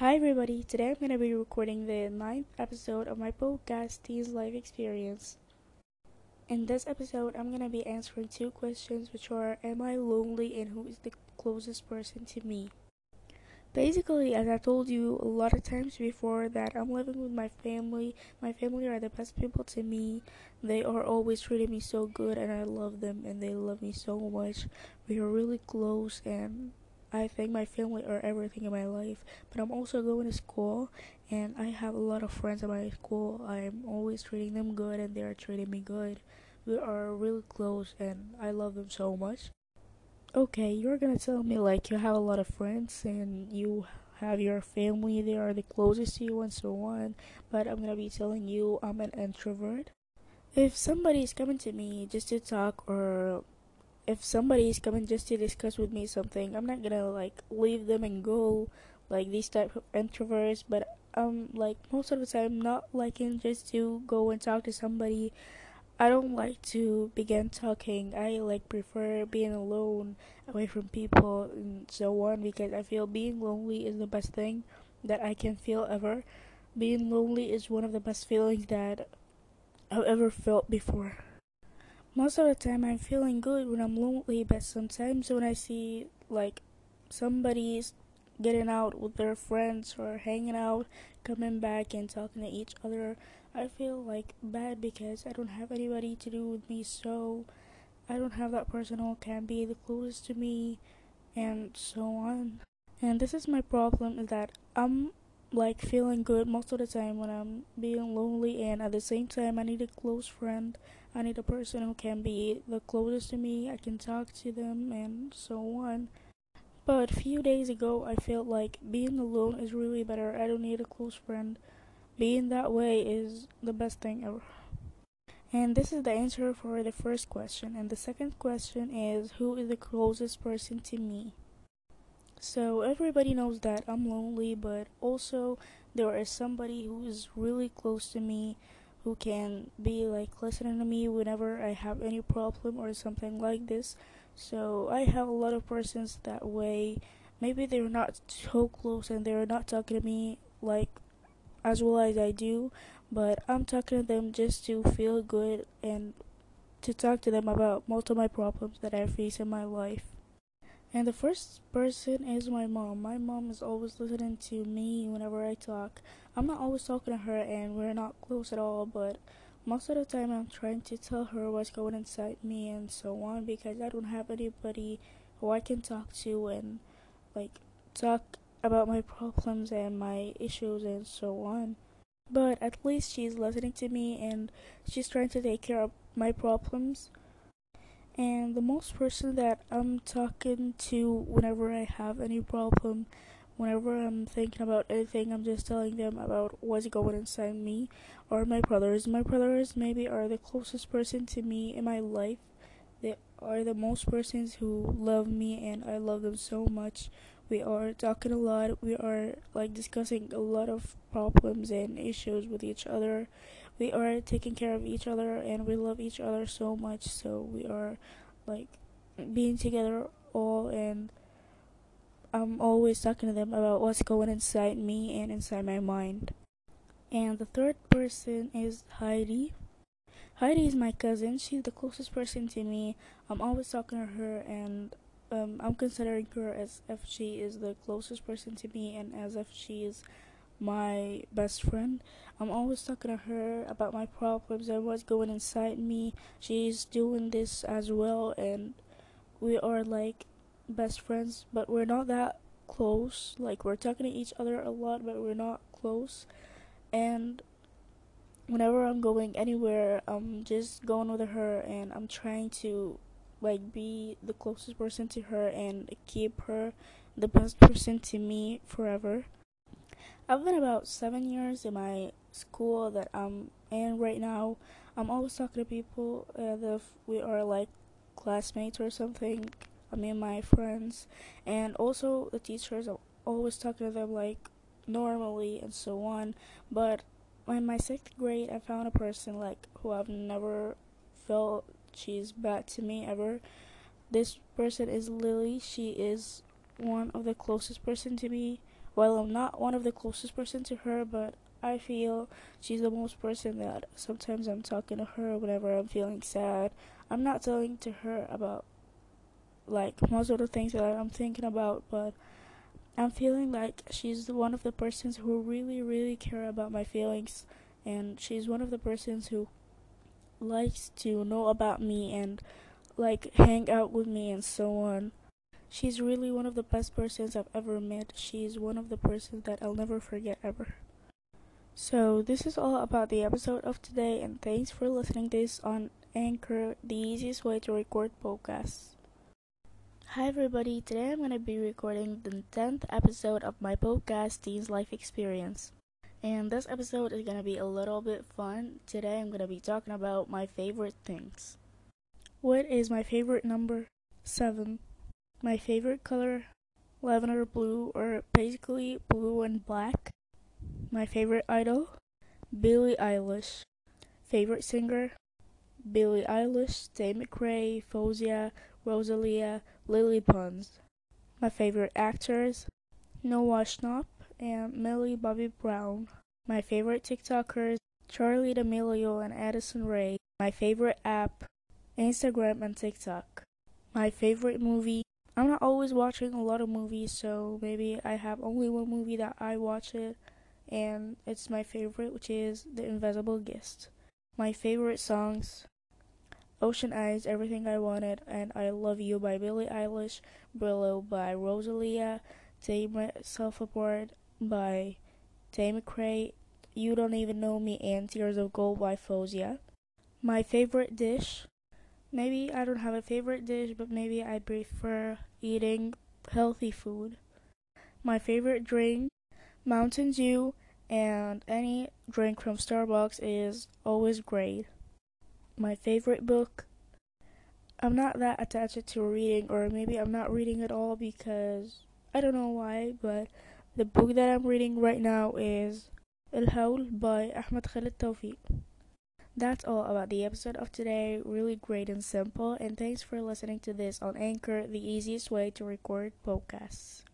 Hi, everybody. Today I'm going to be recording the ninth episode of my podcast, Teens Life Experience. In this episode, I'm going to be answering two questions, which are Am I lonely and who is the closest person to me? Basically, as I told you a lot of times before, that I'm living with my family. My family are the best people to me. They are always treating me so good, and I love them, and they love me so much. We are really close, and I think my family are everything in my life, but I'm also going to school and I have a lot of friends at my school. I'm always treating them good and they are treating me good. We are really close and I love them so much. Okay, you're gonna tell me like you have a lot of friends and you have your family, they are the closest to you and so on, but I'm gonna be telling you I'm an introvert. If somebody is coming to me just to talk or if somebody is coming just to discuss with me something, I'm not gonna like leave them and go like these type of introverts. But um, like most of the time, not liking just to go and talk to somebody. I don't like to begin talking. I like prefer being alone, away from people and so on because I feel being lonely is the best thing that I can feel ever. Being lonely is one of the best feelings that I've ever felt before. Most of the time, I'm feeling good when I'm lonely, but sometimes when I see like somebody's getting out with their friends or hanging out, coming back and talking to each other, I feel like bad because I don't have anybody to do with me, so I don't have that person who can be the closest to me, and so on. And this is my problem is that I'm like feeling good most of the time when I'm being lonely, and at the same time, I need a close friend I need a person who can be the closest to me. I can talk to them and so on. But a few days ago, I felt like being alone is really better. I don't need a close friend. Being that way is the best thing ever. And this is the answer for the first question. And the second question is Who is the closest person to me? So everybody knows that I'm lonely, but also there is somebody who is really close to me who can be like listening to me whenever I have any problem or something like this. So I have a lot of persons that way. Maybe they're not so close and they're not talking to me like as well as I do, but I'm talking to them just to feel good and to talk to them about most of my problems that I face in my life. And the first person is my mom. My mom is always listening to me whenever I talk. I'm not always talking to her and we're not close at all, but most of the time I'm trying to tell her what's going inside me and so on because I don't have anybody who I can talk to and like talk about my problems and my issues and so on. But at least she's listening to me and she's trying to take care of my problems and the most person that I'm talking to whenever I have any problem, whenever I'm thinking about anything, I'm just telling them about what's going inside me, are my brothers. My brothers maybe are the closest person to me in my life. They are the most persons who love me, and I love them so much. We are talking a lot. We are like discussing a lot of problems and issues with each other we are taking care of each other and we love each other so much so we are like being together all and I'm always talking to them about what's going inside me and inside my mind. And the third person is Heidi. Heidi is my cousin. She's the closest person to me. I'm always talking to her and um, I'm considering her as if she is the closest person to me and as if she is my best friend. I'm always talking to her about my problems and what's going inside me. She's doing this as well, and we are like best friends, but we're not that close. Like, we're talking to each other a lot, but we're not close. And whenever I'm going anywhere, I'm just going with her, and I'm trying to like be the closest person to her and keep her the best person to me forever. I've been about seven years in my school that I'm in right now. I'm always talking to people if we are like classmates or something. I mean, my friends, and also the teachers. I'm always talking to them like normally and so on. But in my sixth grade, I found a person like who I've never felt she's bad to me ever. This person is Lily. She is one of the closest person to me While I'm not one of the closest person to her, but I feel she's the most person that sometimes I'm talking to her whenever I'm feeling sad. I'm not telling to her about like most of the things that I'm thinking about, but I'm feeling like she's one of the persons who really, really care about my feelings, and she's one of the persons who likes to know about me and like hang out with me and so on. She's really one of the best persons I've ever met. She's one of the persons that I'll never forget ever. So this is all about the episode of today and thanks for listening this on Anchor, the easiest way to record podcasts. Hi everybody, today I'm going to be recording the 10th episode of my podcast Teens Life Experience. And this episode is going to be a little bit fun. Today I'm going to be talking about my favorite things. What is my favorite number? 7. My favorite color? Lavender blue, or basically blue and black. My favorite idol? Billie Eilish. Favorite singer? Billie Eilish, Tate McRae, Faouzia, Rosalia, Lily Pons. My favorite actors? Noah Schnapp and Millie Bobby Brown. My favorite TikTokers? Charli D'Amelio and Addison Rae. My favorite app? Instagram and TikTok. My favorite movie? I'm not always watching a lot of movies, so maybe I have only one movie that I watch it, and it's my favorite, which is The Invisible Guest. My favorite songs Ocean Eyes, Everything I Wanted, and I Love You by Billie Eilish, Brillo by Rosalia, Take Myself Apart by Tate McRae, You Don't Even Know Me, and Tears of Gold by Faouzia. My favorite dish? Maybe I don't have a favorite dish, but maybe I prefer eating healthy food. My favorite drink? Mountain Dew, and any drink from Starbucks is always great my favorite book. I'm not that attached to reading, or maybe I'm not reading at all because I don't know why, but the book that I'm reading right now is El Hawl by Ahmed Khalid Tawfiq. That's all about the episode of today. Really great and simple. And thanks for listening to this on Anchor, the easiest way to record podcasts.